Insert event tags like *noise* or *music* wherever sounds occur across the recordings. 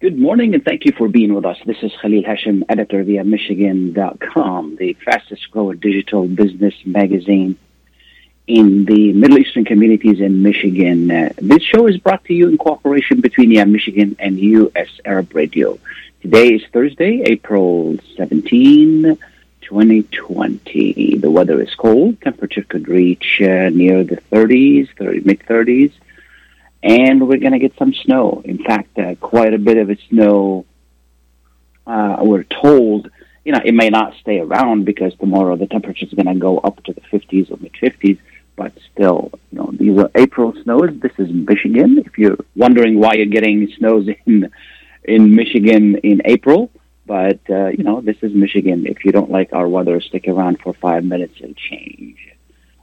Good morning and thank you for being with us. This is Khalil Hashim, editor YAM Michigan.com, the fastest growing digital business magazine in the Middle Eastern communities in Michigan. Uh, this show is brought to you in cooperation between YAM Michigan and US Arab Radio. Today is Thursday, April 17, 2020. The weather is cold. Temperature could reach uh, near the 30s, 30, mid 30s and we're going to get some snow. In fact, uh, quite a bit of snow. Uh, we're told, you know, it may not stay around because tomorrow the temperature is going to go up to the 50s or mid 50s. But still, you know, these are April snows. This is Michigan. If you're wondering why you're getting snows *laughs* in in Michigan in April, but uh, you know, this is Michigan. If you don't like our weather, stick around for five minutes. It'll change.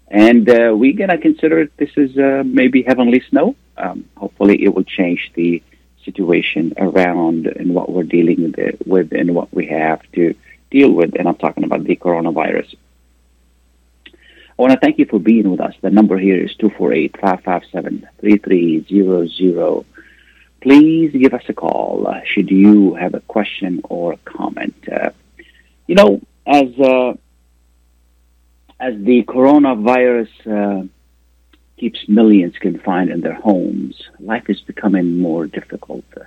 And uh, we're going to consider this is uh, maybe heavenly snow. Um, hopefully, it will change the situation around and what we're dealing with and what we have to deal with. And I'm talking about the coronavirus. I want to thank you for being with us. The number here is 248 557 3300. Please give us a call uh, should you have a question or a comment. Uh, you know, as uh, as the coronavirus uh, keeps millions confined in their homes, life is becoming more difficult. Uh,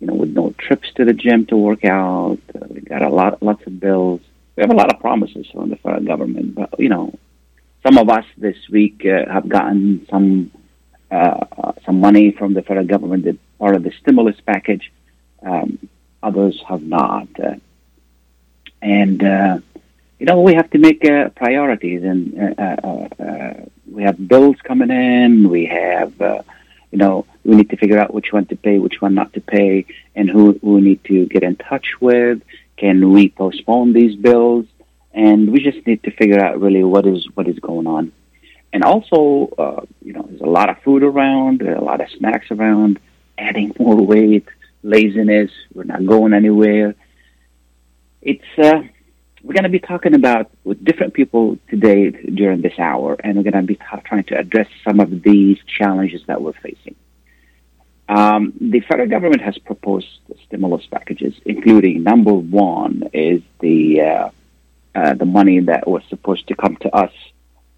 you know, with no trips to the gym to work out, uh, we got a lot, lots of bills. We have a lot of promises from the federal government, but you know, some of us this week uh, have gotten some uh, uh, some money from the federal government, that part of the stimulus package. Um, others have not, and you know, we have to make uh, priorities, and uh, uh, uh, we have bills coming in. We have, uh, you know, we need to figure out which one to pay, which one not to pay, and who we need to get in touch with. Can we postpone these bills? And we just need to figure out really what is what is going on. And also, uh, you know, there's a lot of food around, a lot of snacks around, adding more weight, laziness. We're not going anywhere. It's we're going to be talking about with different people today during this hour, and we're going to be t- trying to address some of these challenges that we're facing. Um, the federal government has proposed stimulus packages, including number one is the uh, uh, the money that was supposed to come to us,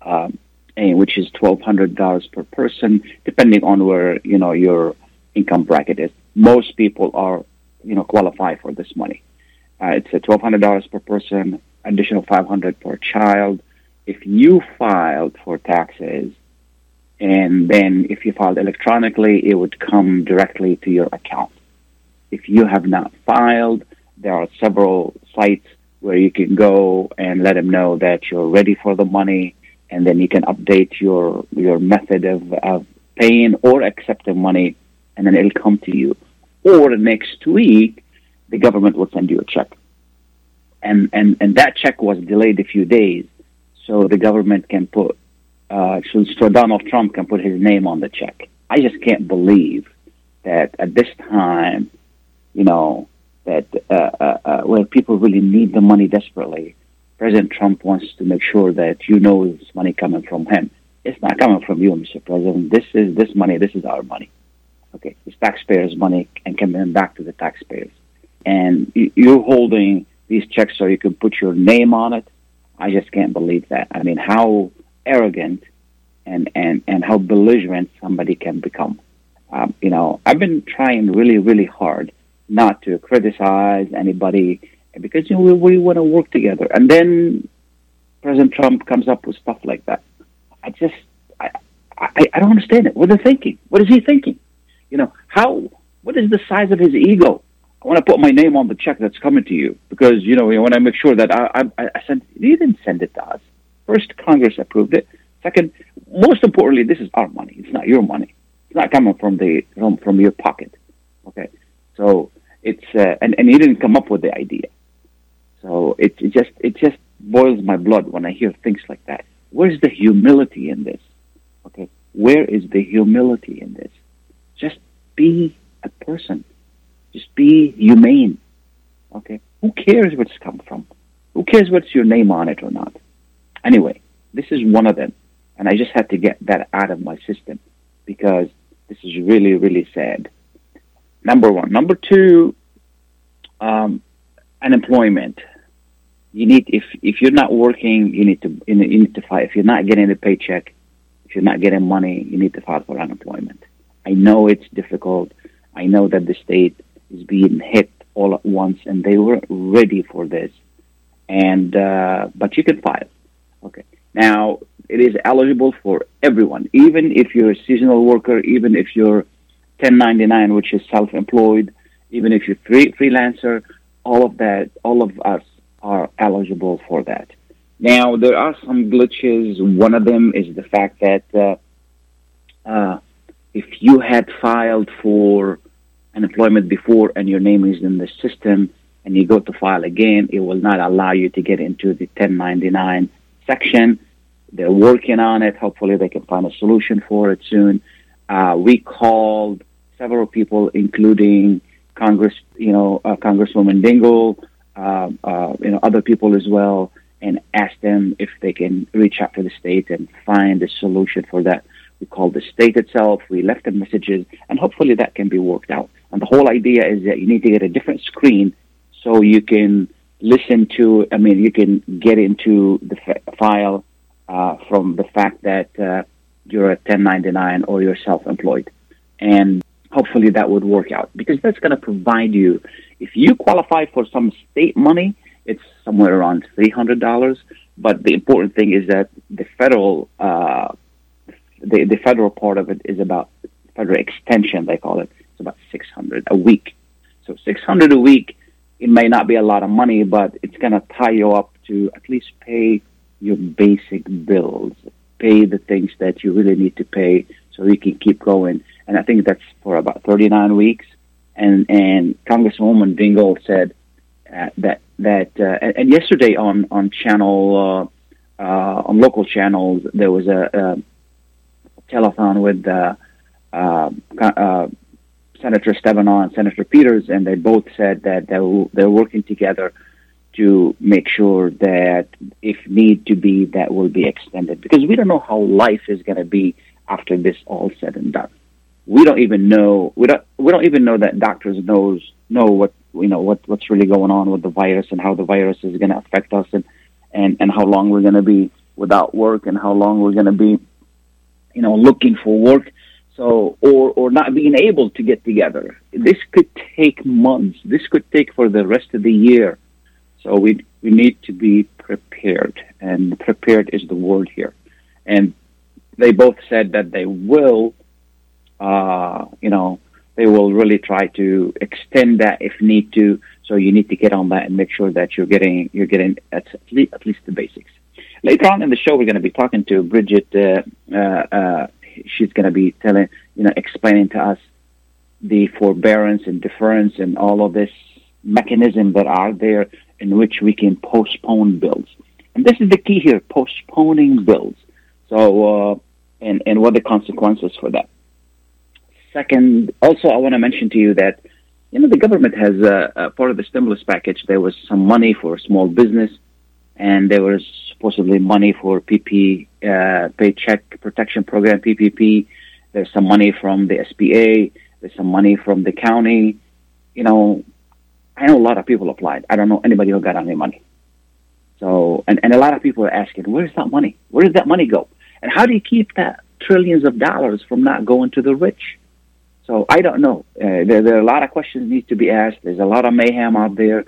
um, which is twelve hundred dollars per person, depending on where you know your income bracket is. Most people are you know qualify for this money. Uh, it's a twelve hundred dollars per person, additional five hundred per child. If you filed for taxes, and then if you filed electronically, it would come directly to your account. If you have not filed, there are several sites where you can go and let them know that you're ready for the money, and then you can update your your method of, of paying or accepting money, and then it'll come to you. Or next week, the government will send you a check. And, and, and that check was delayed a few days, so the government can put, uh, so, Donald Trump can put his name on the check. I just can't believe that at this time, you know, that uh, uh, uh, where people really need the money desperately, President Trump wants to make sure that you know this money coming from him. It's not coming from you, Mr. President. This is this money. This is our money. Okay, it's taxpayers' money and coming back to the taxpayers and you're holding these checks so you can put your name on it. I just can't believe that. I mean, how arrogant and, and, and how belligerent somebody can become. Um, you know, I've been trying really, really hard not to criticize anybody because you know, we, we want to work together. And then President Trump comes up with stuff like that. I just, I, I, I don't understand it. What are they thinking? What is he thinking? You know, how, what is the size of his ego? I want to put my name on the check that's coming to you because you know I want to make sure that I, I, I sent. You didn't send it to us. First, Congress approved it. Second, most importantly, this is our money. It's not your money. It's not coming from the from, from your pocket. Okay, so it's uh, and and you didn't come up with the idea. So it, it just it just boils my blood when I hear things like that. Where's the humility in this? Okay, where is the humility in this? Just be a person just be humane. Okay? Who cares where it's come from? Who cares what's your name on it or not? Anyway, this is one of them. And I just had to get that out of my system because this is really, really sad. Number one. Number two, um, unemployment. You need if if you're not working, you need to you need to file. If you're not getting a paycheck, if you're not getting money, you need to file for unemployment. I know it's difficult. I know that the state is being hit all at once, and they were ready for this. And uh, but you can file. Okay. Now it is eligible for everyone, even if you're a seasonal worker, even if you're 1099, which is self-employed, even if you're free, freelancer, all of that, all of us are eligible for that. Now, there are some glitches. One of them is the fact that uh, uh, if you had filed for unemployment before and your name is in the system and you go to file again, it will not allow you to get into the 1099 section. They're working on it. Hopefully, they can find a solution for it soon. Uh, we called several people, including Congress, you know, uh, Congresswoman Dingell, uh, uh, you know, other people as well, and asked them if they can reach out to the state and find a solution for that. We called the state itself. We left them messages, and hopefully that can be worked out. And the whole idea is that you need to get a different screen so you can listen to. I mean, you can get into the file uh, from the fact that uh, you're a 1099 or you're self-employed, and hopefully that would work out because that's going to provide you if you qualify for some state money it's somewhere around $300 but the important thing is that the federal uh, the, the federal part of it is about federal extension they call it about 600 a week so 600 a week it may not be a lot of money but it's going to tie you up to at least pay your basic bills pay the things that you really need to pay so you can keep going and I think that's for about 39 weeks. And and Congresswoman Dingell said uh, that that uh, and, and, yesterday on on channel uh, uh on local channels there was a, a telethon with uh, uh, Senator Stabenow and Senator Peters, and they both said that they're, they're working together to make sure that if need to be, that will be extended. Because we don't know how life is going to be after this all said and done. We don't even know we don't we don't even know that doctors knows know what you know what what's really going on with the virus and how the virus is going to affect us and and and how long we're going to be without work and how long we're going to be you know looking for work so or or not being able to get together this could take months this could take for the rest of the year so we we need to be prepared and prepared is the word here and they both said that they will uh, you know, they will really try to extend that if need to. So you need to get on that and make sure that you're getting you're getting at least, at least the basics. Later on in the show, we're going to be talking to Bridget. Uh, uh, uh, she's going to be telling, you know, explaining to us the forbearance and deference and all of this mechanism that are there in which we can postpone bills. And this is the key here: postponing bills. So, uh, and and what the consequences for that. Second, also, I want to mention to you that you know the government has uh, uh, part of the stimulus package. There was some money for small business, and there was supposedly money for PP uh, Paycheck Protection Program (PPP). There's some money from the SBA. There's some money from the county. You know, I know a lot of people applied. I don't know anybody who got any money. So, and, and a lot of people are asking, where's that money? Where does that money go? And how do you keep that trillions of dollars from not going to the rich? So I don't know. Uh, there, there are a lot of questions need to be asked. There's a lot of mayhem out there.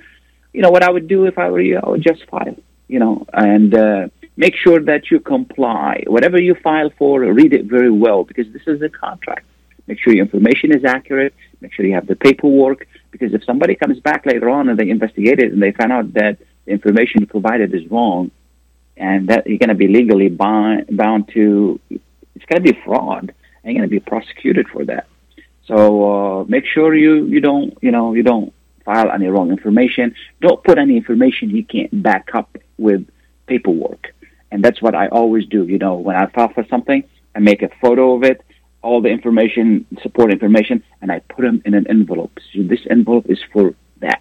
You know what I would do if I were you? I would just file. You know, and uh, make sure that you comply. Whatever you file for, read it very well because this is a contract. Make sure your information is accurate. Make sure you have the paperwork. Because if somebody comes back later on and they investigate it and they find out that the information provided is wrong, and that you're going to be legally bound, bound to, it's going to be fraud, and you're going to be prosecuted for that. So uh, make sure you, you don't you know you don't file any wrong information. Don't put any information you can't back up with paperwork. And that's what I always do. You know, when I file for something, I make a photo of it, all the information, support information, and I put them in an envelope. So this envelope is for that.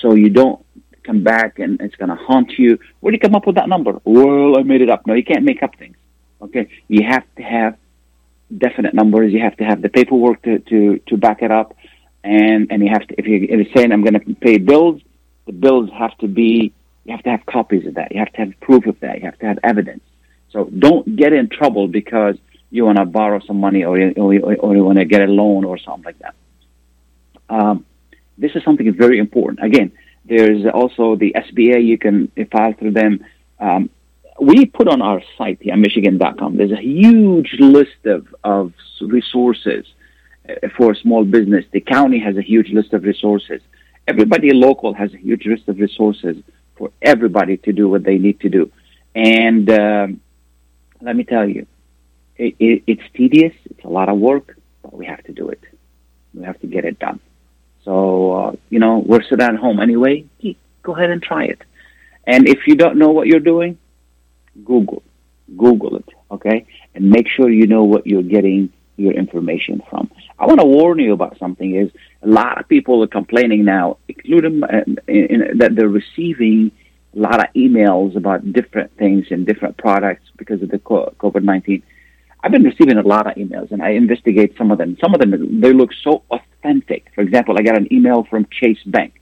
So you don't come back and it's going to haunt you. Where do you come up with that number? Well, I made it up. No, you can't make up things. Okay, you have to have definite numbers. You have to have the paperwork to, to, to back it up. and and you have to if you if you're saying I'm going to pay bills, the bills have to be you have to have copies of that. You have to have proof of that. You have to have evidence. So don't get in trouble because you want to borrow some money or you, or, you want to get a loan or something like that. Um, this is something very important. Again, there's also the SBA. You can file through them. Um, we put on our site, yeah, Michigan.com. There's a huge list of, of resources uh, for small business. The county has a huge list of resources. Everybody local has a huge list of resources for everybody to do what they need to do. And um, let me tell you, it, it, it's tedious. It's a lot of work, but we have to do it. We have to get it done. So, uh, you know, we're sitting at home anyway. Go ahead and try it. And if you don't know what you're doing, Google. Google it, okay? And make sure you know what you're getting your information from. I want to warn you about something is a lot of people are complaining now, including uh, in, in, that they're receiving a lot of emails about different things and different products because of the COVID-19. I've been receiving a lot of emails and I investigate some of them. Some of them, they look so authentic. For example, I got an email from Chase Bank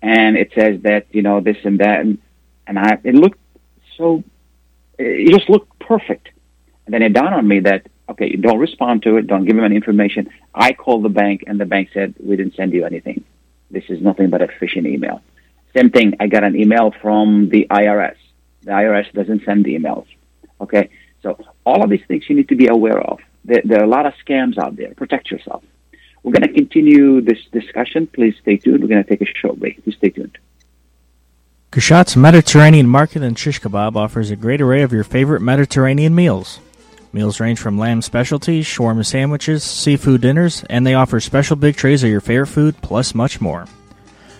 and it says that, you know, this and that. And, and I, it looked so, it just looked perfect. And then it dawned on me that, okay, don't respond to it. Don't give them any information. I called the bank and the bank said, we didn't send you anything. This is nothing but a phishing email. Same thing. I got an email from the IRS. The IRS doesn't send emails. Okay. So all of these things you need to be aware of. There, there are a lot of scams out there. Protect yourself. We're going to continue this discussion. Please stay tuned. We're going to take a short break. Please stay tuned. Kushat's Mediterranean Market and Shish Kebab offers a great array of your favorite Mediterranean meals. Meals range from lamb specialties, shawarma sandwiches, seafood dinners, and they offer special big trays of your favorite food, plus much more.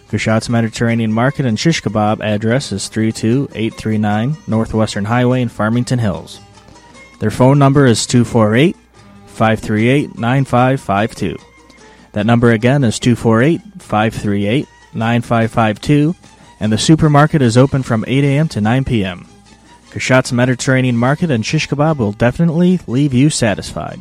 Kushat's Mediterranean Market and Shish Kebab address is 32839 Northwestern Highway in Farmington Hills. Their phone number is 248 538 9552. That number again is 248 538 9552, and the supermarket is open from 8 a.m. to 9 p.m. Kushat's Mediterranean Market and Shish Kebab will definitely leave you satisfied.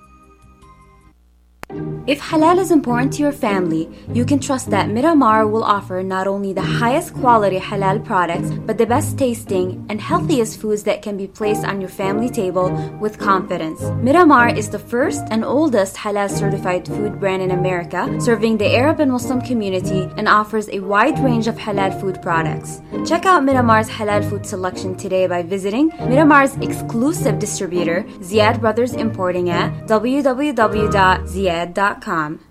If halal is important to your family, you can trust that Miramar will offer not only the highest quality halal products, but the best tasting and healthiest foods that can be placed on your family table with confidence. Miramar is the first and oldest halal certified food brand in America, serving the Arab and Muslim community and offers a wide range of halal food products. Check out Miramar's halal food selection today by visiting Miramar's exclusive distributor, Ziad Brothers Importing at www.ziad ed.com.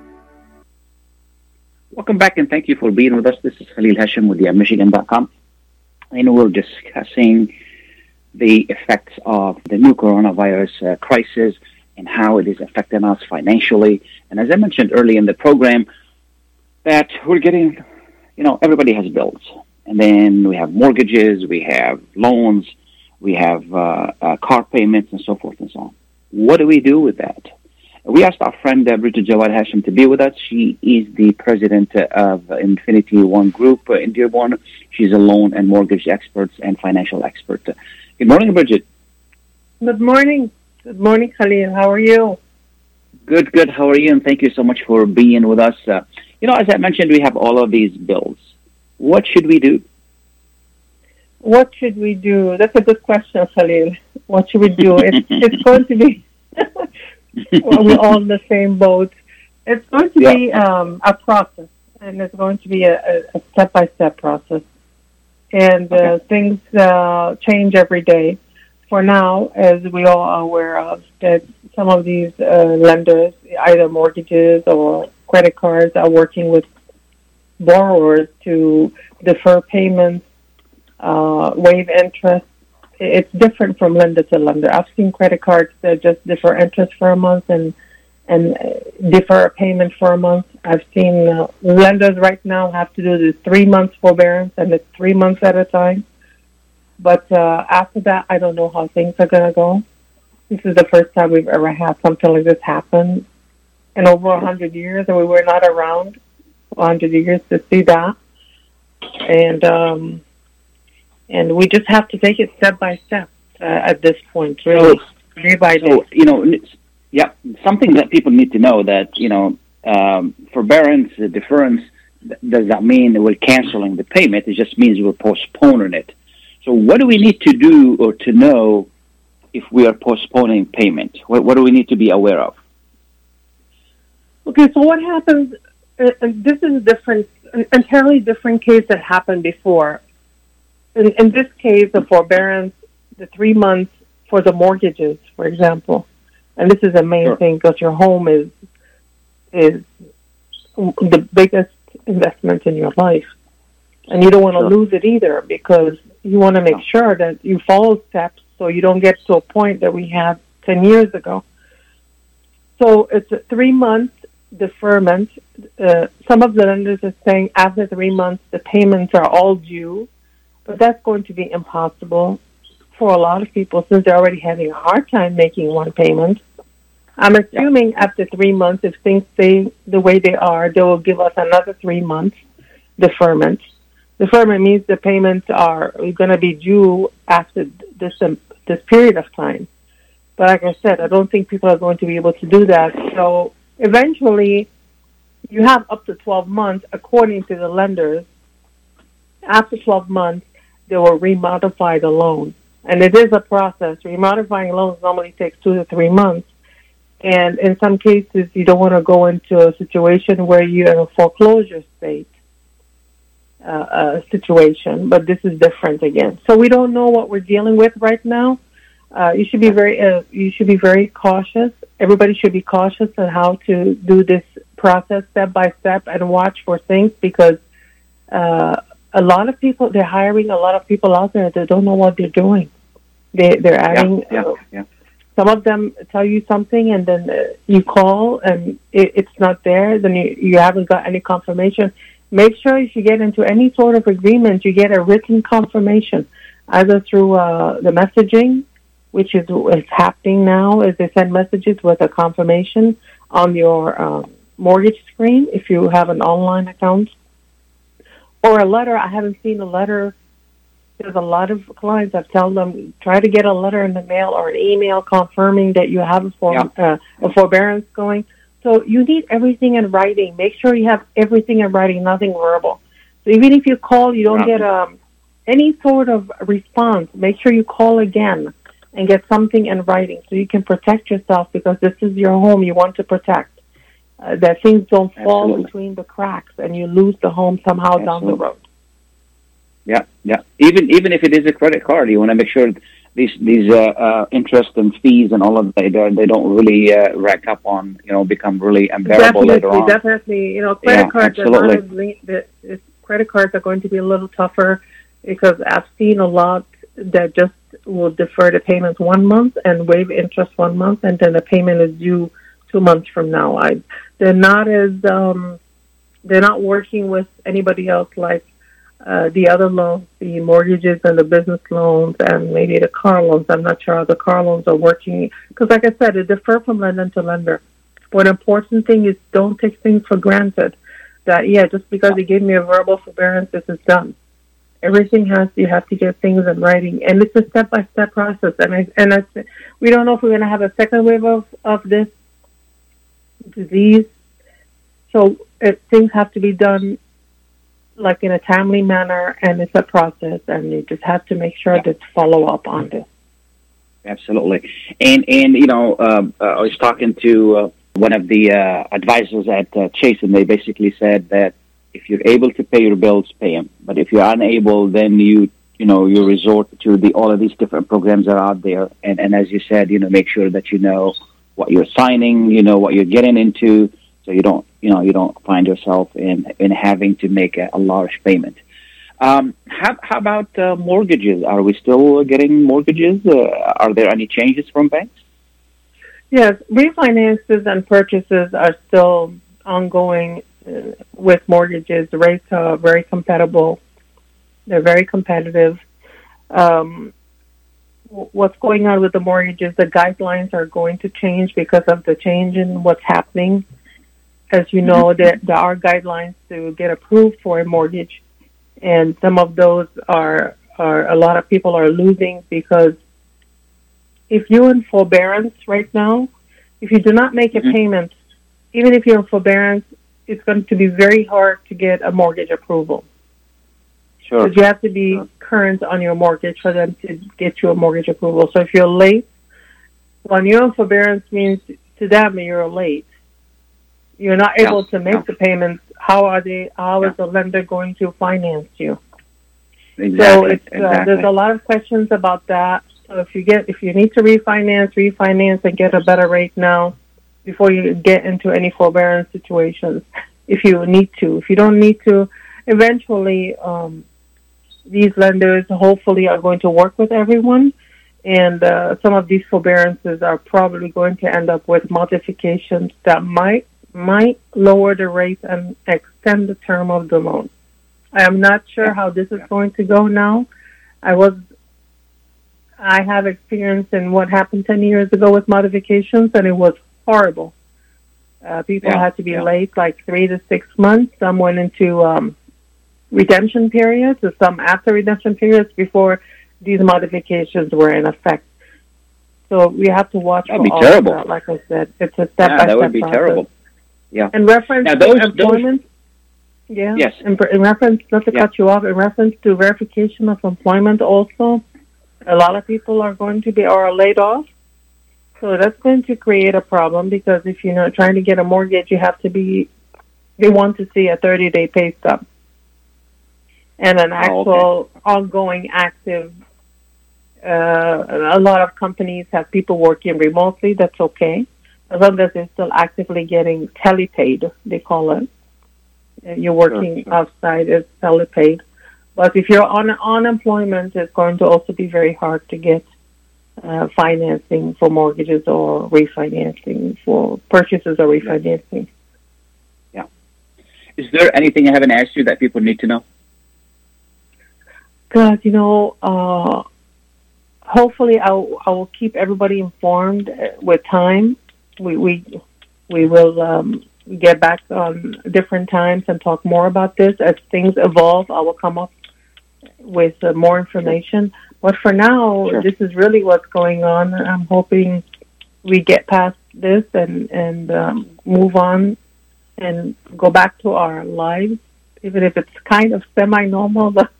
Welcome back and thank you for being with us. This is Khalil Hashim with the Michigan.com. And we're discussing the effects of the new coronavirus uh, crisis and how it is affecting us financially. And as I mentioned early in the program, that we're getting, you know, everybody has bills. And then we have mortgages, we have loans, we have uh, uh, car payments, and so forth and so on. What do we do with that? We asked our friend uh, Bridget Jawad Hashim to be with us. She is the president of Infinity One Group in Dearborn. She's a loan and mortgage expert and financial expert. Good morning, Bridget. Good morning. Good morning, Khalil. How are you? Good, good. How are you? And thank you so much for being with us. Uh, you know, as I mentioned, we have all of these bills. What should we do? What should we do? That's a good question, Khalil. What should we do? It's, it's going to be, *laughs* *laughs* well, we're all in the same boat. It's going to yeah. be um, a process, and it's going to be a, a step-by-step process. And uh, okay. things uh, change every day for now, as we all are aware of, that some of these uh, lenders, either mortgages or credit cards, are working with borrowers to defer payments, uh, waive interest. It's different from lender to lender. I've seen credit cards that just defer interest for a month and and defer a payment for a month. I've seen uh, lenders right now have to do the three months forbearance and it's three months at a time. But uh, after that, I don't know how things are going to go. This is the first time we've ever had something like this happen in over a hundred years, and we were not around a hundred years to see that. And um, and we just have to take it step by step uh, at this point, really, so, day by day. So, you know, yeah, something that people need to know that you know, um, forbearance, uh, deference, does that mean we're canceling the payment? It just means we're postponing it. So what do we need to do or to know if we are postponing payment? What, what do we need to be aware of? Okay, so what happens, uh, and this is a different, an entirely different case that happened before. In, in this case, the forbearance, the three months for the mortgages, for example, and this is the main sure. thing because your home is is the biggest investment in your life, and you don't want to sure. lose it either because you want to make sure that you follow steps so you don't get to a point that we had 10 years ago. So it's a three month deferment. Uh, some of the lenders are saying after three months the payments are all due, but that's going to be impossible for a lot of people since they're already having a hard time making one payment. I'm assuming after three months, if things stay the way they are, they will give us another three months deferment. Deferment means the payments are going to be due after this um, this period of time. But like I said, I don't think people are going to be able to do that. So eventually, you have up to 12 months, according to the lenders. After 12 months, they will remodify the loan. And it is a process. Remodifying loans normally takes two to three months. And in some cases, you don't want to go into a situation where you're in a foreclosure state uh, uh, situation, but this is different again. So we don't know what we're dealing with right now. Uh, you should be very uh, you should be very cautious. Everybody should be cautious on how to do this process step by step and watch for things because uh, a lot of people they're hiring a lot of people out there that don't know what they're doing. They they're adding. Yeah, yeah, uh, yeah. Some of them tell you something and then uh, you call and it, it's not there. Then you, you haven't got any confirmation make sure if you get into any sort of agreement, you get a written confirmation, either through uh, the messaging, which is, what's happening now, as they send messages with a confirmation on your uh, mortgage screen if you have an online account, or a letter. I haven't seen a letter. There's a lot of clients I've told them try to get a letter in the mail or an email confirming that you have a, for, yeah. uh, a forbearance going so you need everything in writing. Make sure you have everything in writing, nothing verbal. So even if you call, you don't get um, any sort of response. Make sure you call again and get something in writing so you can protect yourself because this is your home you want to protect. Uh, that things don't fall Absolutely. between the cracks and you lose the home somehow down the road. Yeah, yeah. Even even if it is a credit card, you want to make sure these these uh, uh, interest and fees and all of that they don't- they don't really uh, rack up on you know become really unbearable later Definitely, on. definitely. You know, credit Yeah, cards are not absolutely. as le- the, the credit cards are going to be a little tougher because I've seen a lot that just will defer the payments one month and waive interest one month, and then the payment is due two months from now. I they're not as um, they're not working with anybody else like uh, the other loans, the mortgages and the business loans, and maybe the car loans. I'm not sure how the car loans are working because, like I said, it differ from lender to lender. But important thing is don't take things for granted. That yeah, just because they gave me a verbal forbearance, this is done. Everything has you have to get things in writing, and it's a step by step process. And I and I, we don't know if we're going to have a second wave of of this disease. So it, things have to be done like in a timely manner, and it's a process, and you just have to make sure Yeah. that follow up on this. Absolutely. And and you know, um, uh, I was talking to uh, one of the uh, advisors at uh, Chase, and they basically said that if you're able to pay your bills, pay them. But if you're unable, then you you know you resort to the all of these different programs that are out there. And and as you said, you know, make sure that you know what you're signing, you know what you're getting into, so you don't you know you don't find yourself in in having to make a, a large payment. Um, how, how about uh, mortgages? Are we still getting mortgages? Uh, are there any changes from banks? Yes, refinances and purchases are still ongoing uh, with mortgages. The rates are very compatible. They're very competitive. Um, what's going on with the mortgages? The guidelines are going to change because of the change in what's happening. As you know, there, there are guidelines to get approved for a mortgage, and some of those are are a lot of people are losing because if you're in forbearance right now, if you do not make a Mhm. payment, even if you're in forbearance, it's going to be very hard to get a mortgage approval. Sure. You have to be Sure. current on your mortgage for them to get you a mortgage approval. So if you're late, when you're in forbearance means to them you're late. You're not Yeah. able to make Yeah. the payments. How are they? How is the lender going to finance you? Exactly. So it's uh, exactly. there's a lot of questions about that. So if you get if you need to refinance, refinance and get a better rate now before you get into any forbearance situations. If you need to, if you don't need to, eventually um, these lenders hopefully are going to work with everyone, and uh, some of these forbearances are probably going to end up with modifications that might might lower the rate and extend the term of the loan. I am not sure how this is going to go now. I was I have experience in what happened 10 years ago with modifications, and it was horrible. Uh, people Yeah, had to be yeah. late like three to six months. Some went into um, redemption periods, and some after redemption periods before these modifications were in effect. So we have to watch That'd for be all terrible. of that. Like I said, it's a step yeah, by that would be process. terrible. Yeah. In reference Now, to those- those- employment, yeah. Yes. In, in reference, not to Yeah. cut you off, in reference to verification of employment, also, a lot of people are going to be are laid off. So that's going to create a problem because if you're not trying to get a mortgage, you have to be. They want to see a 30 day pay stub and an Oh, actual ongoing active. Uh, a lot of companies have people working remotely. That's okay as long as they're still actively getting telepaid, they call it. Uh, You're working sure. outside, it's telepaid. But if you're on unemployment, it's going to also be very hard to get uh, financing for mortgages or refinancing for purchases or refinancing. Yeah. Is there anything I haven't asked you that people need to know? God, you know, uh, hopefully I'll, I will keep everybody informed uh, with time. We, we, we will um, get back on different times and talk more about this. As things evolve, I will come up with uh, more information. But for now, Sure. this is really what's going on. I'm hoping we get past this and, and um, move on and go back to our lives, even if it's kind of semi-normal, *laughs* but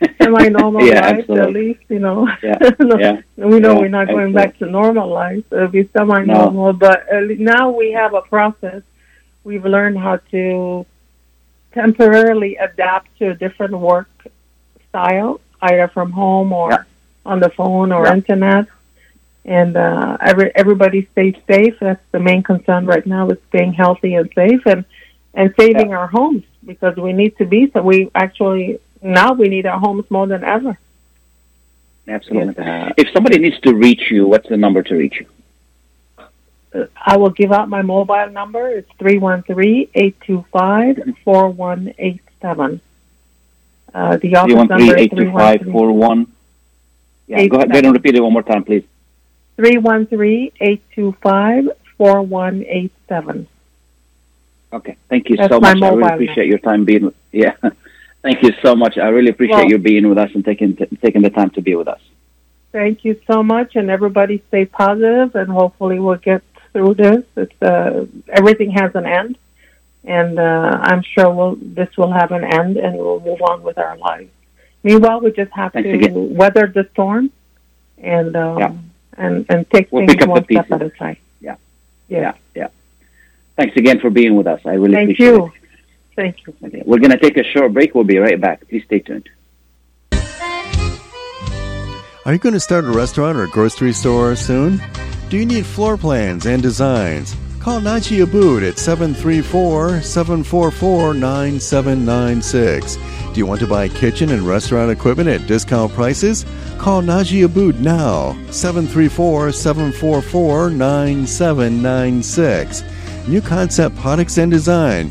*laughs* semi-normal Yeah, life absolutely. at least, you know. Yeah, *laughs* No, yeah, we know yeah, we're not going back to normal life. It'll be semi-normal, but uh, now we have a process we've learned how to temporarily adapt to a different work style, either from home or Yeah. on the phone or internet. And uh, every everybody stays safe. That's the main concern right now is staying healthy and safe and and saving our homes because we need to be. So we actually now we need our homes more than ever. Absolutely. Yes, uh, if somebody needs to reach you, what's the number to reach you? I will give out my mobile number. It's 313-825-4187. Uh, the office number is 313-825-41. Yeah, go ahead, go ahead and repeat it one more time, please. 313-825-4187. Okay. Thank you That's so much. I really mobile appreciate your time being. Yeah. *laughs* Thank you so much. I really appreciate Well- you being with us and taking taking the time to be with us. Thank you so much, and everybody stay positive, and hopefully we'll get through this. It's uh, everything has an end, and uh, I'm sure we'll, this will have an end, and we'll move on with our lives. Meanwhile, we just have Thanks to again. weather the storm, and um, Yeah. and and take We'll things pick up the one step at a time. Yeah. Yeah. Yeah. Yeah. Thanks again for being with us. I really Thank appreciate you. Thank you. it. We're going to take a short break. We'll be right back. Please stay tuned. Are you going to start a restaurant or a grocery store soon? Do you need floor plans and designs? Call Najee Abood at 734 744 9796. Do you want to buy kitchen and restaurant equipment at discount prices? Call Najee Abood now, 734 744 9796. New Concept Products and Design,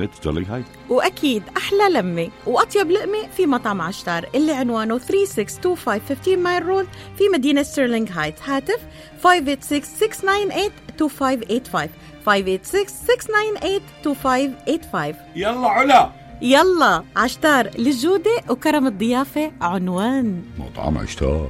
ستيرلينغ هايت وأكيد أحلى لمة وأطيب لقمة في مطعم عشتار اللي عنوانه 3625 15 مايل رود في مدينة ستيرلينغ هايت. هاتف 586-698-2585 586-698-2585 يلا علا. يلا عشتار للجودة وكرم الضيافة عنوان. مطعم عشتار.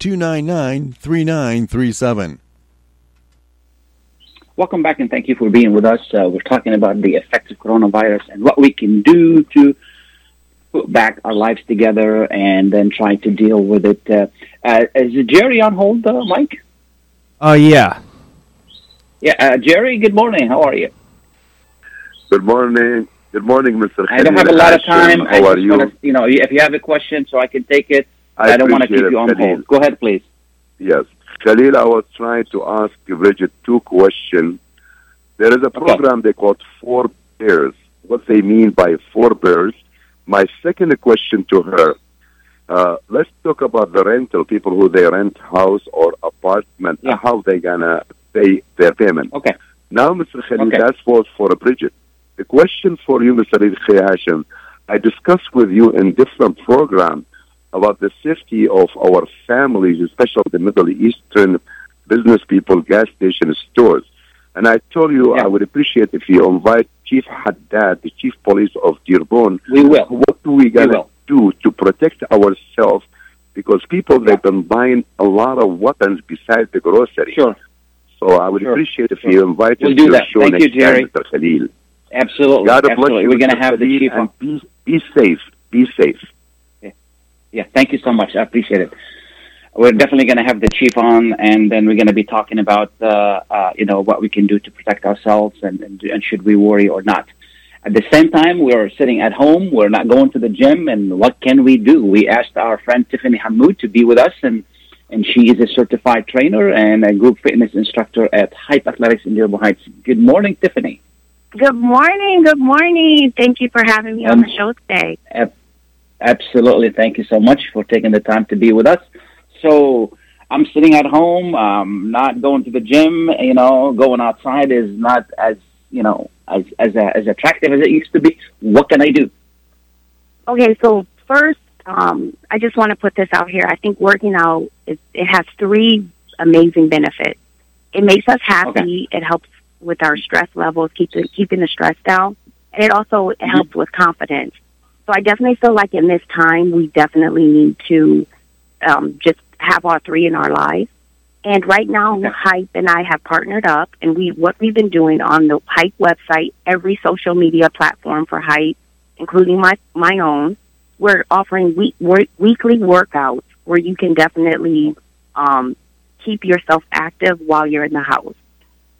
299 3937. Welcome back and thank you for being with us. Uh, we're talking about the effects of coronavirus and what we can do to put back our lives together and then try to deal with it. Uh, uh, is Jerry on hold, uh, Mike? Oh, yeah. Yeah, uh, Jerry, good morning. How are you? Good morning. Good morning, Mr. I don't have a lot of time. I How are you? wanna- you know, if you have a question so I can take it, I, don't want to keep you on Khalil. hold. Go ahead, please. Yes. Khalil, I was trying to ask Bridget two questions. There is a program they call Four Bears. What they mean by Four Bears. My second question to her, uh, let's talk about the rental, people who they rent house or apartment, how they gonna pay their payment. Okay. Now, Mr. Khalil, Okay. that's was for Bridget. The question for you, Mr. Hashim, I discussed with you in different programs about the safety of our families, especially the Middle Eastern business people, gas station stores. And I told you I would appreciate if you invite Chief Haddad, the Chief Police of Dearborn. We will. What do we We gotta do to protect ourselves? Because people they've been buying a lot of weapons besides the grocery. Sure. So I would appreciate if you invite We'll us do to that. show Thank next you, Jerry. time, Mr. Khalil. Absolutely. God bless Absolutely. you. We're going to have the chief on. Be, be safe. Be safe. Yeah, thank you so much. I appreciate it. We're definitely going to have the chief on, and then we're going to be talking about, uh, uh, you know, what we can do to protect ourselves and, and, and should we worry or not. At the same time, we're sitting at home. We're not going to the gym, and what can we do? We asked our friend Tiffany Hamoud to be with us, and and she is a certified trainer and a group fitness instructor at Hype Athletics in Dearborn Heights. Good morning, Tiffany. Good morning. Good morning. Thank you for having me on Um, the show today. Absolutely. Thank you so much for taking the time to be with us. So I'm sitting at home, um, not going to the gym, you know, going outside is not as, you know, as, as, as attractive as it used to be. What can I do? Okay, so first, um, I just want to put this out here. I think working out is, it has three amazing benefits. It makes us happy. It helps with our stress levels, keeping keeping the stress down, and it also it helps with confidence. So I definitely feel like in this time we definitely need to um, just have all three in our lives. And right now, Okay. Hype and I have partnered up, and we what we've been doing on the Hype website, every social media platform for Hype, including my my own, we're offering week, work, weekly workouts where you can definitely um, keep yourself active while you're in the house.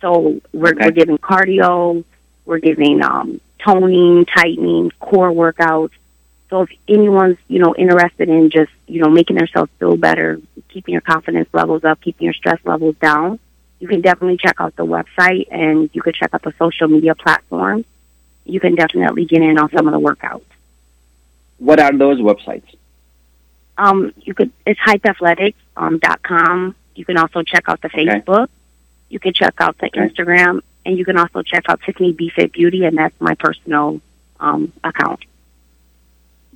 So we're, Okay. we're giving cardio, we're giving um, toning, tightening, core workouts. So if anyone's you know interested in just you know making themselves feel better, keeping your confidence levels up, keeping your stress levels down, you can definitely check out the website and you can check out the social media platforms. You can definitely get in on some of the workouts. What are those websites? Um, you could it's hypeathletics um, dot com. You can also check out the Okay. Facebook. You can check out the Okay. Instagram, and you can also check out Tiffany B Fit Beauty, and that's my personal um, account.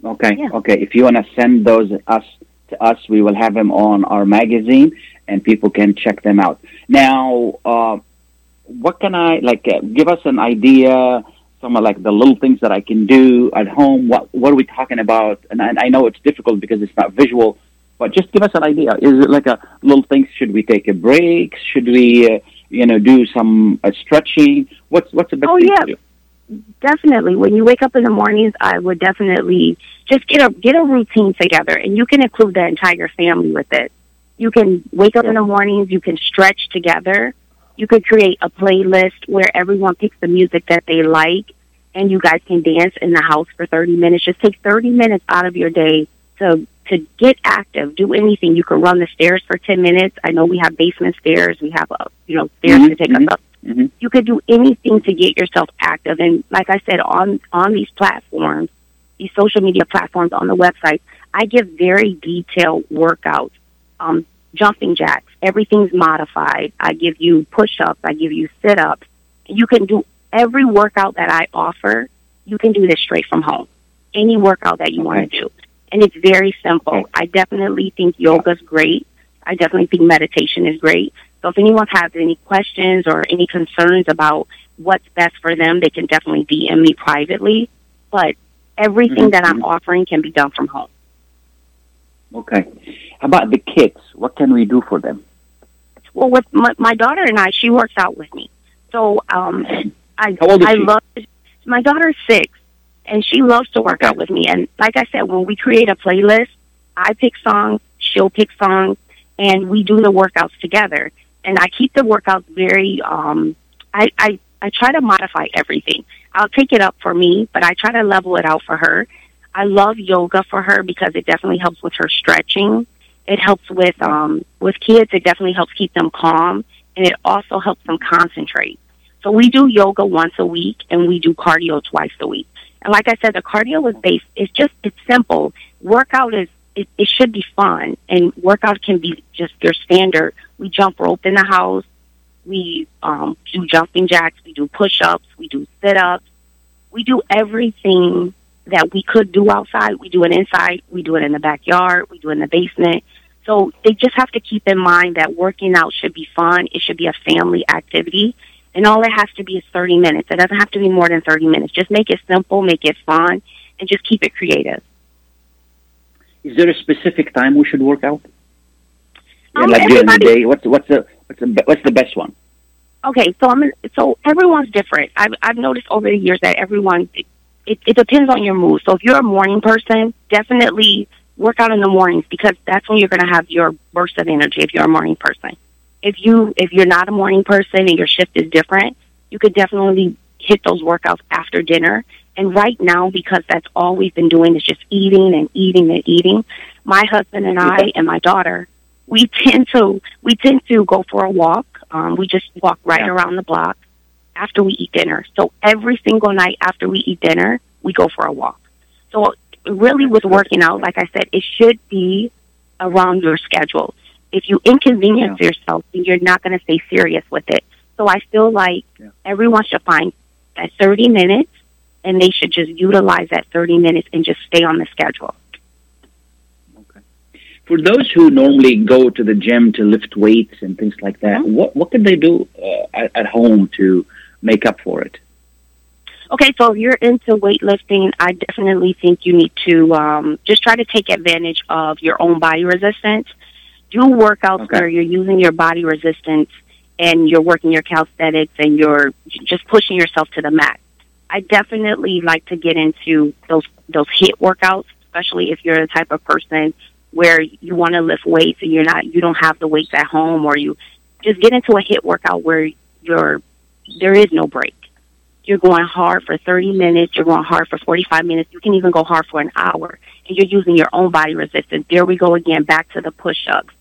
Okay. Yeah. Okay. If you want to send those us to us, we will have them on our magazine, and people can check them out. Now, uh, what can I like? Uh, give us an idea. Some of like the little things that I can do at home. What What are we talking about? And I, I know it's difficult because it's not visual, but just give us an idea. Is it like a little things? Should we take a break? Should we, uh, you know, do some uh, stretching? What's What's the best Oh, thing yeah. to do? Definitely, when you wake up in the mornings, I would definitely just get a get a routine together, and you can include the entire family with it. You can wake up in the mornings. You can stretch together. You could create a playlist where everyone picks the music that they like, and you guys can dance in the house for thirty minutes. Just take thirty minutes out of your day to to get active. Do anything. You can run the stairs for ten minutes. I know we have basement stairs. We have uh, you know stairs Mhm, to take mhm. us up hmm you could do anything to get yourself active. And like I said, on on these platforms, these social media platforms on the website, I give very detailed workouts. Um, jumping jacks, everything's modified. I give you push ups, I give you sit ups. You can do every workout that I offer. You can do this straight from home. Any workout that you want to do, and it's very simple. I definitely think yoga's great. I definitely think meditation is great. So if anyone has any questions or any concerns about what's best for them, they can definitely DM me privately. But everything Mhm, that I'm mhm. offering can be done from home. Okay. How about the kids? What can we do for them? Well, with my, my daughter and I, she works out with me. So um, I How old is I love my daughter's six, and she loves to work out with me. And like I said, when we create a playlist, I pick songs, she'll pick songs, and we do the workouts together. And I keep the workouts very. Um, I I I try to modify everything. I'll take it up for me, but I try to level it out for her. I love yoga for her because it definitely helps with her stretching. It helps with um with kids. It definitely helps keep them calm, and it also helps them concentrate. So we do yoga once a week, and we do cardio twice a week. And like I said, the cardio is based. It's just it's simple. Workout is it, it should be fun, and workout can be just your standard. We jump rope in the house. We um, do jumping jacks. We do push ups. We do sit ups. We do everything that we could do outside. We do it inside. We do it in the backyard. We do it in the basement. So they just have to keep in mind that working out should be fun. It should be a family activity. And all it has to be is 30 minutes. It doesn't have to be more than 30 minutes. Just make it simple, make it fun, and just keep it creative. Is there a specific time we should work out? Yeah, Um, like during the day. What's what's the what's the what's the best one? Okay, so I'm so everyone's different. I've I've noticed over the years that everyone it, it depends on your mood. So if you're a morning person, definitely work out in the mornings because that's when you're going to have your burst of energy. If you're a morning person, if you if you're not a morning person and your shift is different, you could definitely hit those workouts after dinner. And right now, because that's all we've been doing is just eating and eating and eating, my husband and I and my daughter, we *laughs* tend to we tend to go for a walk um, we just walk right yeah. around the block after we eat dinner. So every single night after we eat dinner, we go for a walk. So really with working out, like I said, it should be around your schedule. If you inconvenience yeah. yourself, then you're not going to stay serious with it. So I feel like yeah. everyone should find that 30 minutes and they should just utilize that 30 minutes and just stay on the schedule Okay. for those who normally go to the gym to lift weights and things like that, mm-hmm. what what can they do uh, at, at home to make up for it? Okay, so if you're into weightlifting, I definitely think you need to um, just try to take advantage of your own body resistance. Do workouts okay. where you're using your body resistance and you're working your calisthenics and you're just pushing yourself to the max. I definitely like to get into those those HIIT workouts, especially if you're the type of person where you want to lift weights and you're not you don't have the weights at home or you just get into a HIIT workout where you're there is no break. You're going hard for 30 minutes, you're going hard for 45 minutes, you can even go hard for an hour and you're using your own body resistance. There we go again back to the push-ups,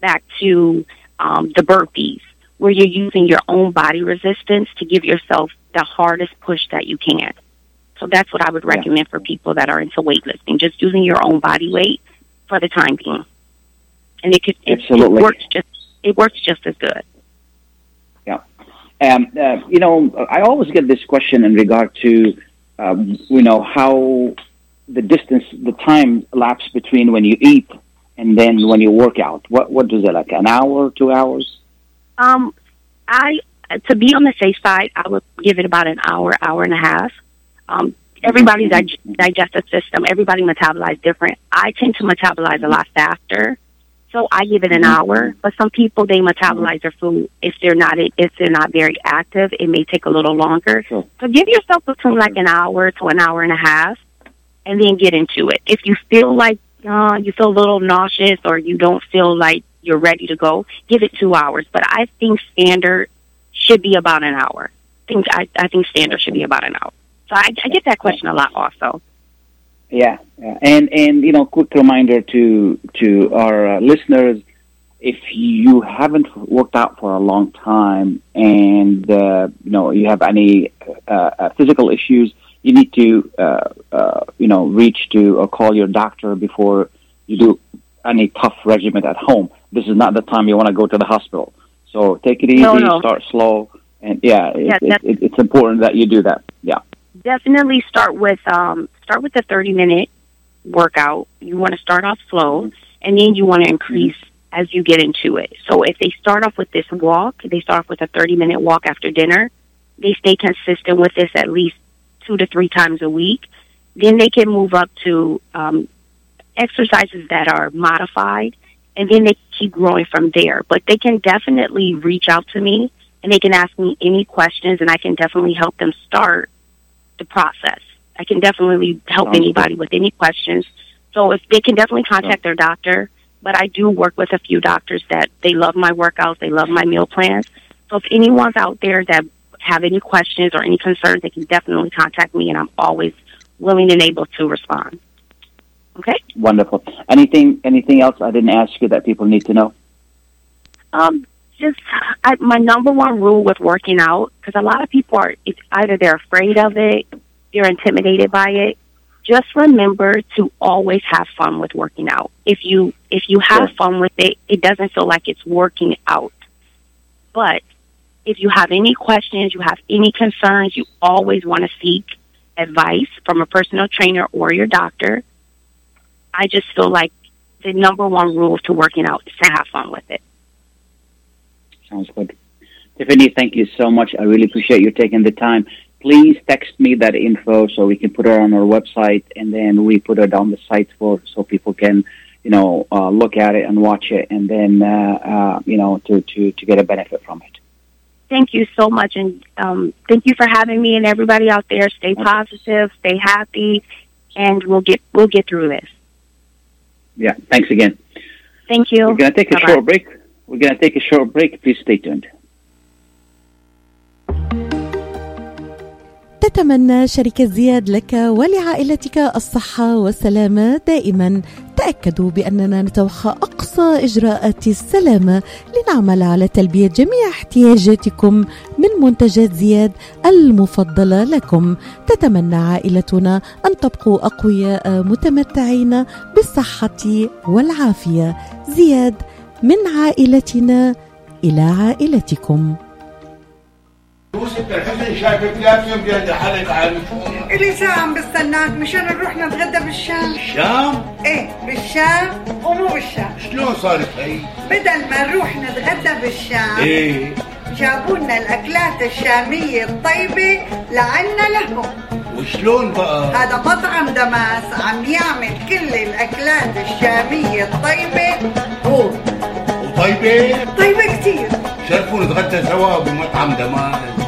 back to um, the burpees where you're using your own body resistance to give yourself the hardest push that you can. So that's what I would recommend yeah. for people that are into weightlifting, just using your own body weight for the time being, and it could it, it works just it works just as good. Yeah, um, uh, you know, I always get this question in regard to um, you know how the distance, the time lapse between when you eat and then when you work out. What what does it like? An hour, two hours? Um, I to be on the safe side, I would give it about an hour, hour and a half. Um, everybody's dig- digestive system, everybody metabolizes different. I tend to metabolize a lot faster, so I give it an mm-hmm. hour. But some people they metabolize their food if they're not if they're not very active, it may take a little longer. Sure. So give yourself between like an hour to an hour and a half, and then get into it. If you feel like uh, you feel a little nauseous or you don't feel like you're ready to go, give it two hours. But I think standard should be about an hour. I think I, I think standard should be about an hour. So I, I get that question a lot also. Yeah, yeah. and and you know, quick reminder to to our uh, listeners: if you haven't worked out for a long time and uh, you know you have any uh, uh physical issues, you need to uh, uh, you know reach to or call your doctor before you do any tough regimen at home. This is not the time you want to go to the hospital. So take it easy, no, no. start slow, and yeah, yeah it, it, it's important that you do that. Yeah definitely start with um, start with the 30 minute workout. You want to start off slow, and then you want to increase as you get into it. So if they start off with this walk, they start off with a 30 minute walk after dinner. They stay consistent with this at least two to three times a week. Then they can move up to um, exercises that are modified, and then they keep growing from there. But they can definitely reach out to me and they can ask me any questions, and I can definitely help them start the process. I can definitely help anybody with any questions. So if they can definitely contact their doctor, but I do work with a few doctors that they love my workouts, they love my meal plans. So if anyone's out there that have any questions or any concerns, they can definitely contact me, and I'm always willing and able to respond. Okay. Wonderful. Anything anything else I didn't ask you that people need to know? Um, just I, my number one rule with working out because a lot of people are it's either they're afraid of it, they're intimidated by it. Just remember to always have fun with working out. If you if you have fun with it, it doesn't feel like it's working out. But if you have any questions, you have any concerns, you always want to seek advice from a personal trainer or your doctor. I just feel like the number one rule to working out is to have fun with it. Sounds good. Tiffany, thank you so much. I really appreciate you taking the time. Please text me that info so we can put it on our website, and then we put it on the site for so people can, you know, uh, look at it and watch it, and then uh, uh, you know to to to get a benefit from it. Thank you so much, and um, thank you for having me. And everybody out there, stay positive, stay happy, and we'll get we'll get through this. Yeah, thanks again. Thank you. We're going to take a Bye-bye. short break. We're going to take a short break. Please stay tuned. تتمنى شركة زياد لك ولعائلتك الصحة والسلامة دائما. تأكدوا بأننا نتوخى أقصى إجراءات السلامة لنعمل على تلبية جميع احتياجاتكم من منتجات زياد المفضلة لكم. تتمنى عائلتنا أن تبقوا أقوياء متمتعين بالصحة والعافية. زياد من عائلتنا إلى عائلتكم. شايفك لازم بيد حالك عن إلي ساعة عم بستناك مشان نروح نتغدى بالشام. الشام إيه بالشام ومو بالشام. شلون صارت هي؟ بدل ما نروح نتغدى بالشام إيه. جابوا لنا الأكلات الشامية الطيبة لعنا لهم. وشلون بقى؟ هذا مطعم دماس عم يعمل كل الأكلات الشامية الطيبة. هو وطيبة؟ طيبة كتير. شرفوا نتغدى سوا بمطعم دماس.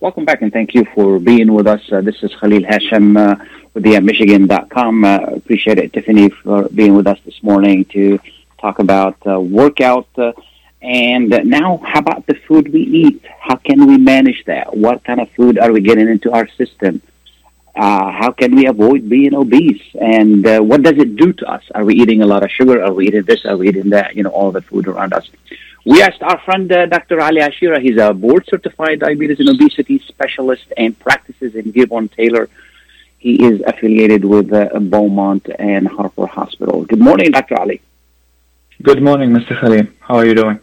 Welcome back and thank you for being with us. Uh, this is Khalil Hashem uh, with YAM Michigan.com. Uh, appreciate it, Tiffany, for being with us this morning to talk about uh, workout. Uh, and now, how about the food we eat? How can we manage that? What kind of food are we getting into our system? Uh, how can we avoid being obese? And uh, what does it do to us? Are we eating a lot of sugar? Are we eating this? Are we eating that? You know, all the food around us. We asked our friend uh, Dr. Ali Ashira. He's a board certified diabetes and obesity specialist and practices in Gibbon Taylor. He is affiliated with uh, Beaumont and Harper Hospital. Good morning, Dr. Ali. Good morning, Mr. Khalil. How are you doing?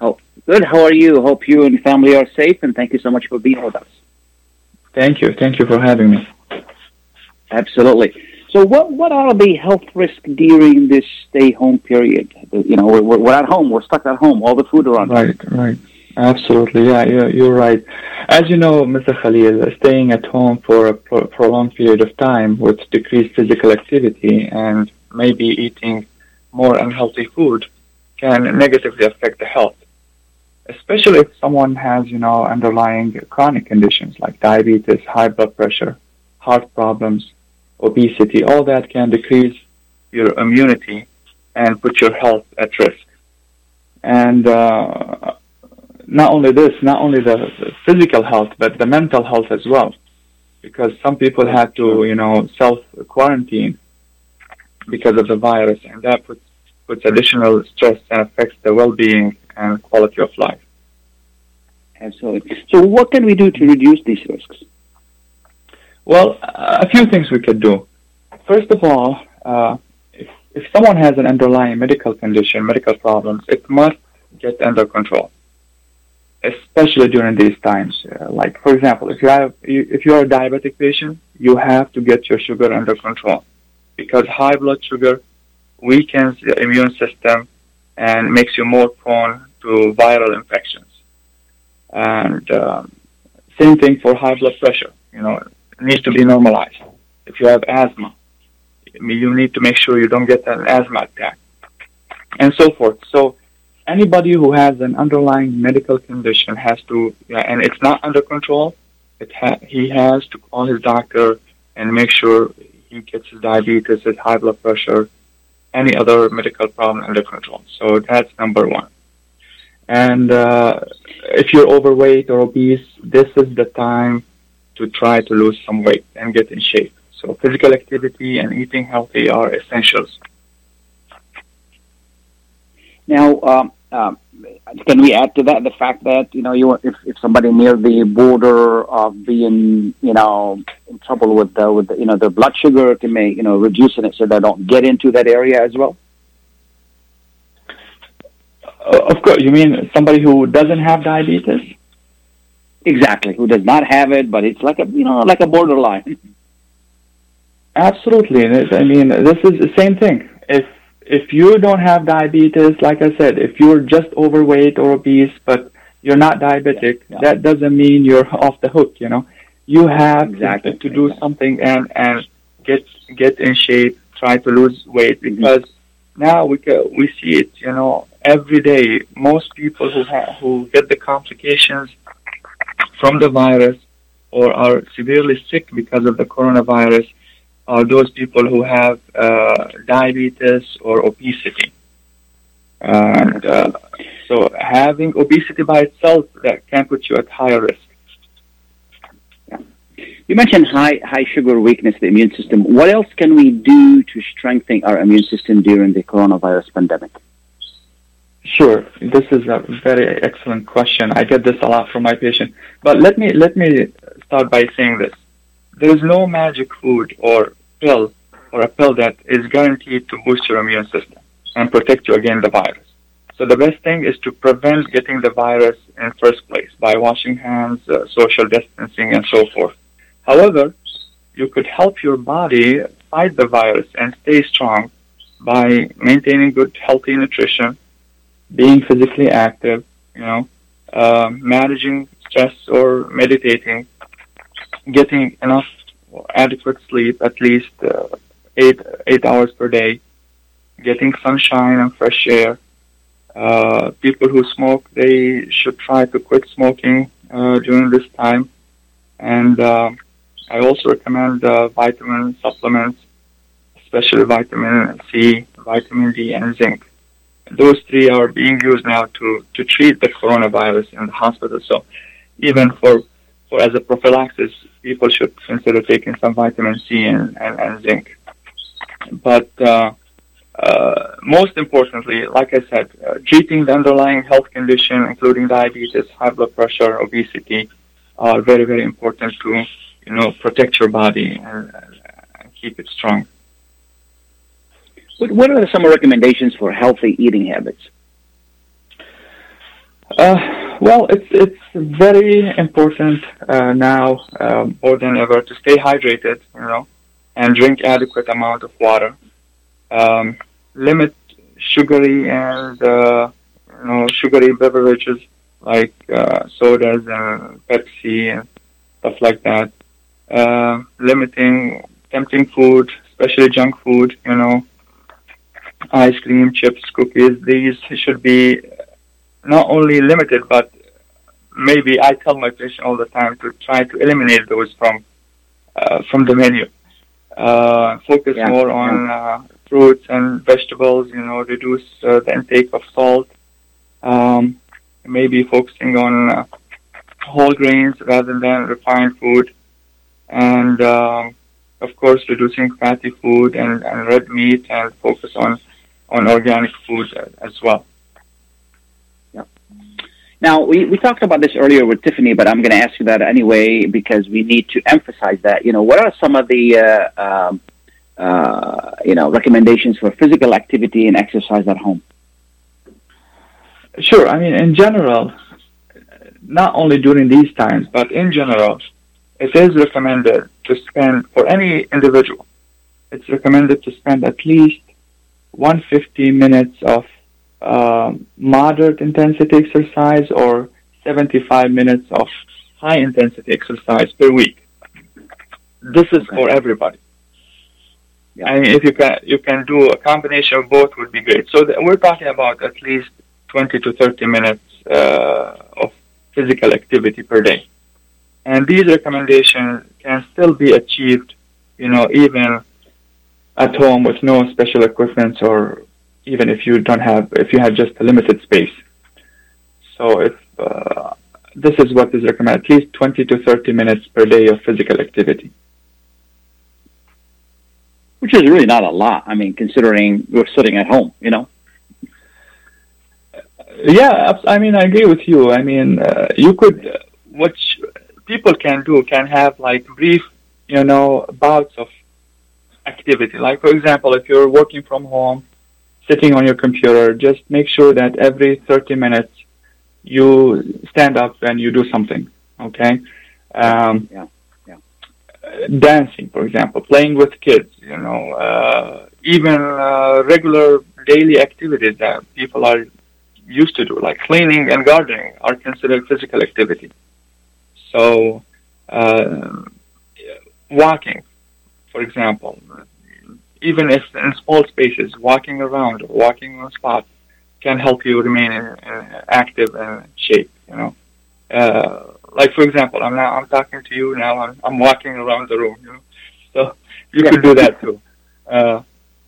Oh, good. How are you? Hope you and family are safe, and thank you so much for being with us. Thank you. Thank you for having me. Absolutely. So, what what are the health risks during this stay home period? You know, we're, we're at home. We're stuck at home. All the food around. Right, right. Absolutely. Yeah, you're, you're right. As you know, Mr. Khalil, staying at home for a pro- prolonged period of time with decreased physical activity and maybe eating more unhealthy food can negatively affect the health, especially if someone has, you know, underlying chronic conditions like diabetes, high blood pressure, heart problems, obesity. All that can decrease your immunity and put your health at risk. And uh, not only this, not only the physical health, but the mental health as well, because some people had to, you know, self quarantine because of the virus, and that puts puts additional stress and affects the well-being and quality of life. Absolutely. So, what can we do to reduce these risks? Well, a few things we could do. First of all, uh, if, if someone has an underlying medical condition, medical problems, it must get under control, especially during these times. Uh, like, for example, if you have you, if you are a diabetic patient, you have to get your sugar under control because high blood sugar weakens the immune system and makes you more prone to viral infections. And um, same thing for high blood pressure. You know, needs to be normalized. If you have asthma, you need to make sure you don't get an asthma attack, and so forth. So, anybody who has an underlying medical condition has to, and it's not under control, it ha- he has to call his doctor and make sure he gets his diabetes, his high blood pressure, any other medical problem under control. So that's number one. And uh, if you're overweight or obese, this is the time to try to lose some weight and get in shape. So physical activity and eating healthy are essentials. Now, um, um, can we add to that the fact that you know you if, if somebody near the border of being you know in trouble with the with the, you know their blood sugar can may you know reducing it so they don't get into that area as well. Uh, of course, you mean somebody who doesn't have diabetes? Exactly, who does not have it, but it's like a you know like a borderline. *laughs* Absolutely, I mean this is the same thing. If if you don't have diabetes, like I said, if you're just overweight or obese, but you're not diabetic, yeah, yeah. that doesn't mean you're *laughs* off the hook. You know, you have exactly. to, to do exactly. something and and get get in shape, try to lose weight mm-hmm. because mm-hmm. now we we see it. You know, every day, most people who ha- who get the complications from the virus or are severely sick because of the coronavirus are those people who have uh, diabetes or obesity. And uh, so having obesity by itself that can put you at higher risk. You mentioned high high sugar weakness, the immune system. What else can we do to strengthen our immune system during the coronavirus pandemic? Sure, this is a very excellent question. I get this a lot from my patient. But let me let me start by saying this: there is no magic food or pill or a pill that is guaranteed to boost your immune system and protect you against the virus. So the best thing is to prevent getting the virus in first place by washing hands, uh, social distancing, and so forth. However, you could help your body fight the virus and stay strong by maintaining good, healthy nutrition, being physically active, you know, uh, managing stress or meditating, getting enough adequate sleep, at least uh, eight eight hours per day, getting sunshine and fresh air. Uh, people who smoke, they should try to quit smoking uh, during this time. And uh, I also recommend uh, vitamin supplements, especially vitamin C, vitamin D, and zinc. Those three are being used now to, to treat the coronavirus in the hospital. So even for for as a prophylaxis, people should consider taking some vitamin C and, and, and zinc. But uh, uh, most importantly, like I said, uh, treating the underlying health condition, including diabetes, high blood pressure, obesity, are very, very important to, you know, protect your body and, and keep it strong. What are some recommendations for healthy eating habits? Uh, well, it's it's very important uh, now uh, more than ever to stay hydrated, you know, and drink adequate amount of water. Um, limit sugary and uh, you know sugary beverages like uh, sodas and Pepsi and stuff like that. Uh, limiting tempting food, especially junk food, you know, ice cream, chips, cookies. These should be not only limited, but maybe I tell my patient all the time to try to eliminate those from uh, from the menu. Uh, focus yeah. more on uh, fruits and vegetables. You know, reduce uh, the intake of salt. Um, maybe focusing on uh, whole grains rather than refined food, and um, of course reducing fatty food and, and red meat, and focus on on organic food as well. Yeah. Now, we, we talked about this earlier with Tiffany, but I'm going to ask you that anyway because we need to emphasize that. You know, what are some of the, uh, um, uh, you know, recommendations for physical activity and exercise at home? Sure. I mean, in general, not only during these times, but in general, it is recommended to spend, for any individual, it's recommended to spend at least 150 minutes of um, moderate intensity exercise or 75 minutes of high intensity exercise per week. This is okay. for everybody. Yeah. I mean, if you can, you can do a combination of both would be great. So th- we're talking about at least 20 to 30 minutes uh, of physical activity per day. And these recommendations can still be achieved, you know, even at home with no special equipment or even if you don't have, if you have just a limited space. So if uh, this is what is recommended, at least 20 to 30 minutes per day of physical activity. Which is really not a lot. I mean, considering we're sitting at home, you know. Yeah, I mean, I agree with you. I mean, uh, you could, uh, what people can do can have like brief, you know, bouts of activity. Like, for example, if you're working from home, sitting on your computer, just make sure that every 30 minutes you stand up and you do something. Okay. Um, Yeah, yeah. Dancing, for example, playing with kids, you know, uh, even uh, regular daily activities that people are used to do, like cleaning and gardening, are considered physical activity. So, uh, walking, for example, even if in small spaces, walking around, walking on spot, can help you remain in, in active and shape. You know, uh, like for example, I'm now I'm talking to you now. I'm, I'm walking around the room. You know, so you Yeah. could do that too. *laughs* Uh,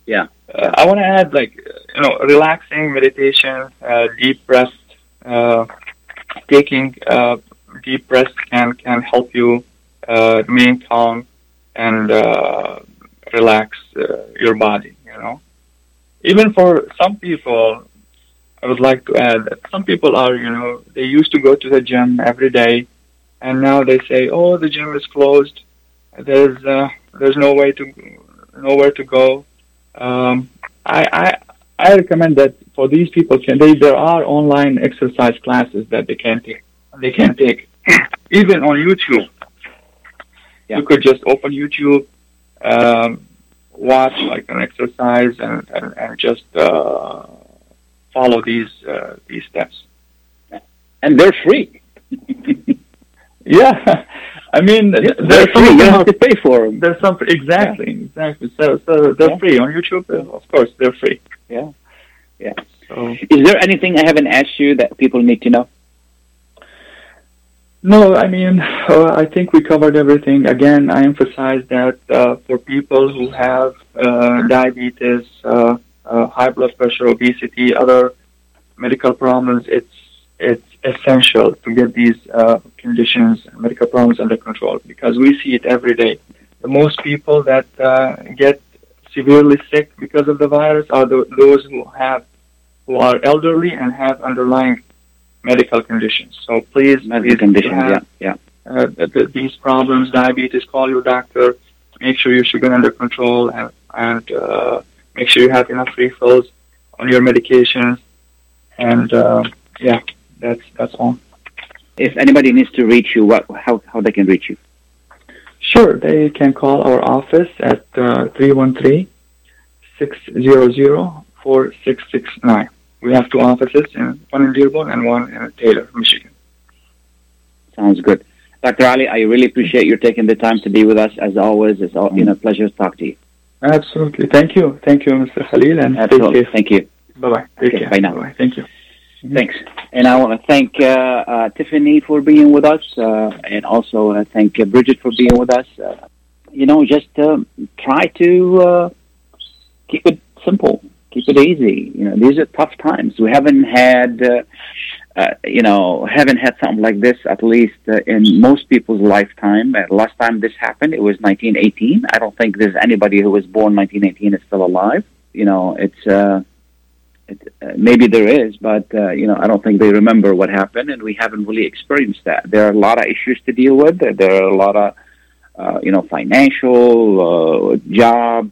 Yeah. uh, I want to add like you know relaxing meditation, uh, deep breath, uh, taking uh, deep breaths can can help you uh, remain calm and uh, relax uh, your body. You know, even for some people, I would like to add that some people are you know they used to go to the gym every day, and now they say, oh, the gym is closed. There's uh, there's no way to nowhere to go. Um, I, I I recommend that for these people, can they there are online exercise classes that they can take. They can take *clears throat* even on YouTube. Yeah. You could just open YouTube, um, watch like an exercise, and and, and just uh, follow these uh, these steps. And they're free. *laughs* Yeah, I mean, They're there's free. You don't have to pay for them. There's some exactly, exactly. So, so they're Yeah. free on YouTube. uh, Of course, they're free. Yeah. Yeah. So Is there anything I haven't asked you that people need to know? No, I mean, uh, I think we covered everything. Again, I emphasize that uh, for people who have uh, diabetes, uh, uh, high blood pressure, obesity, other medical problems, it's it's essential to get these uh, conditions, medical problems under control because we see it every day. The most people that get severely sick because of the virus are the, those who have who are elderly and have underlying medical conditions. So please, Medical please, conditions, have, yeah, yeah. uh, th- th- these problems, diabetes, call your doctor. Make sure your sugar under control and, and uh, make sure you have enough refills on your medications. And uh, yeah, that's that's all. If anybody needs to reach you, what how how they can reach you? Sure, they can call our office at uh, 313 600 4669. We have two offices, one in Dearborn and one in Taylor, Michigan. Sounds good. Dr. Ali, I really appreciate you taking the time to be with us. As always, it's all, you know, pleasure to talk to you. Absolutely. Thank you. Thank you, Mr. Khalil, and Absolutely. Thank you. Bye-bye. Take Okay, care. bye now. Bye-bye. Thank you. Thanks. And I want to thank uh, uh, Tiffany for being with us, uh, and also uh, thank uh, Bridget for being with us. Uh, you know, just um try to uh, keep it simple, keep it easy. You know, these are tough times. We haven't had, uh, uh, you know, haven't had something like this at least uh, in most people's lifetime. Uh, last time this happened, it was 1918. I don't think there's anybody who was born 1918 is still alive. You know, it's. Uh, uh, maybe there is, but uh, you know, I don't think they remember what happened, and we haven't really experienced that. There are a lot of issues to deal with. There- There are a lot of, uh, you know, financial, uh, job.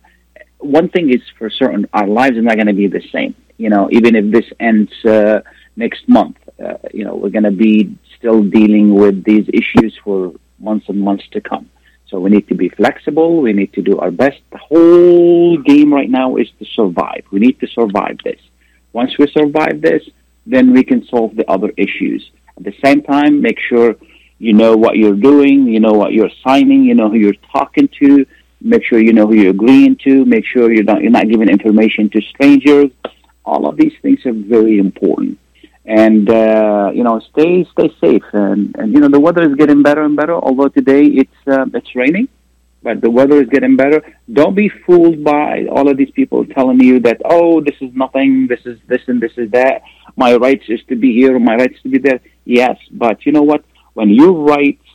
One thing is for certain: our lives are not going to be the same. You know, even if this ends uh, next month, uh, you know, we're going to be still dealing with these issues for months and months to come. So we need to be flexible. We need to do our best. The whole game right now is to survive. We need to survive this. Once we survive this, then we can solve the other issues. At the same time, make sure you know what you're doing, you know what you're signing, you know who you're talking to. Make sure you know who you're agreeing to. Make sure you're not you're not giving information to strangers. All of these things are very important. And uh, you know, stay stay safe. And, and you know, the weather is getting better and better. Although today it's uh, it's raining, but the weather is getting better. Don't be fooled by all of these people telling you that, oh, this is nothing, this is this and this is that. My rights is to be here, my rights to be there. Yes, but you know what? When your rights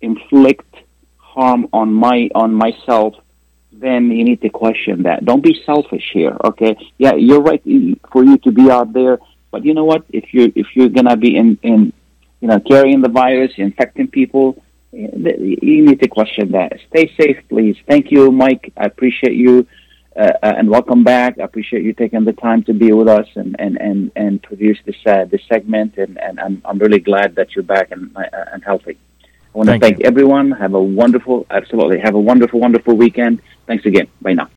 inflict harm on my on myself, then you need to question that. Don't be selfish here, okay? Yeah, you're right for you to be out there, but you know what? If you if you're gonna be in in you know carrying the virus, infecting people, you need to question that. Stay safe, please. Thank you, Mike. I appreciate you. Uh, uh, and welcome back. I appreciate you taking the time to be with us and and and, and produce this uh, this segment. And, and I'm I'm really glad that you're back and uh, and healthy. I want to Thank thank everyone. Have a wonderful, absolutely, have a wonderful, wonderful weekend. Thanks again. Bye now.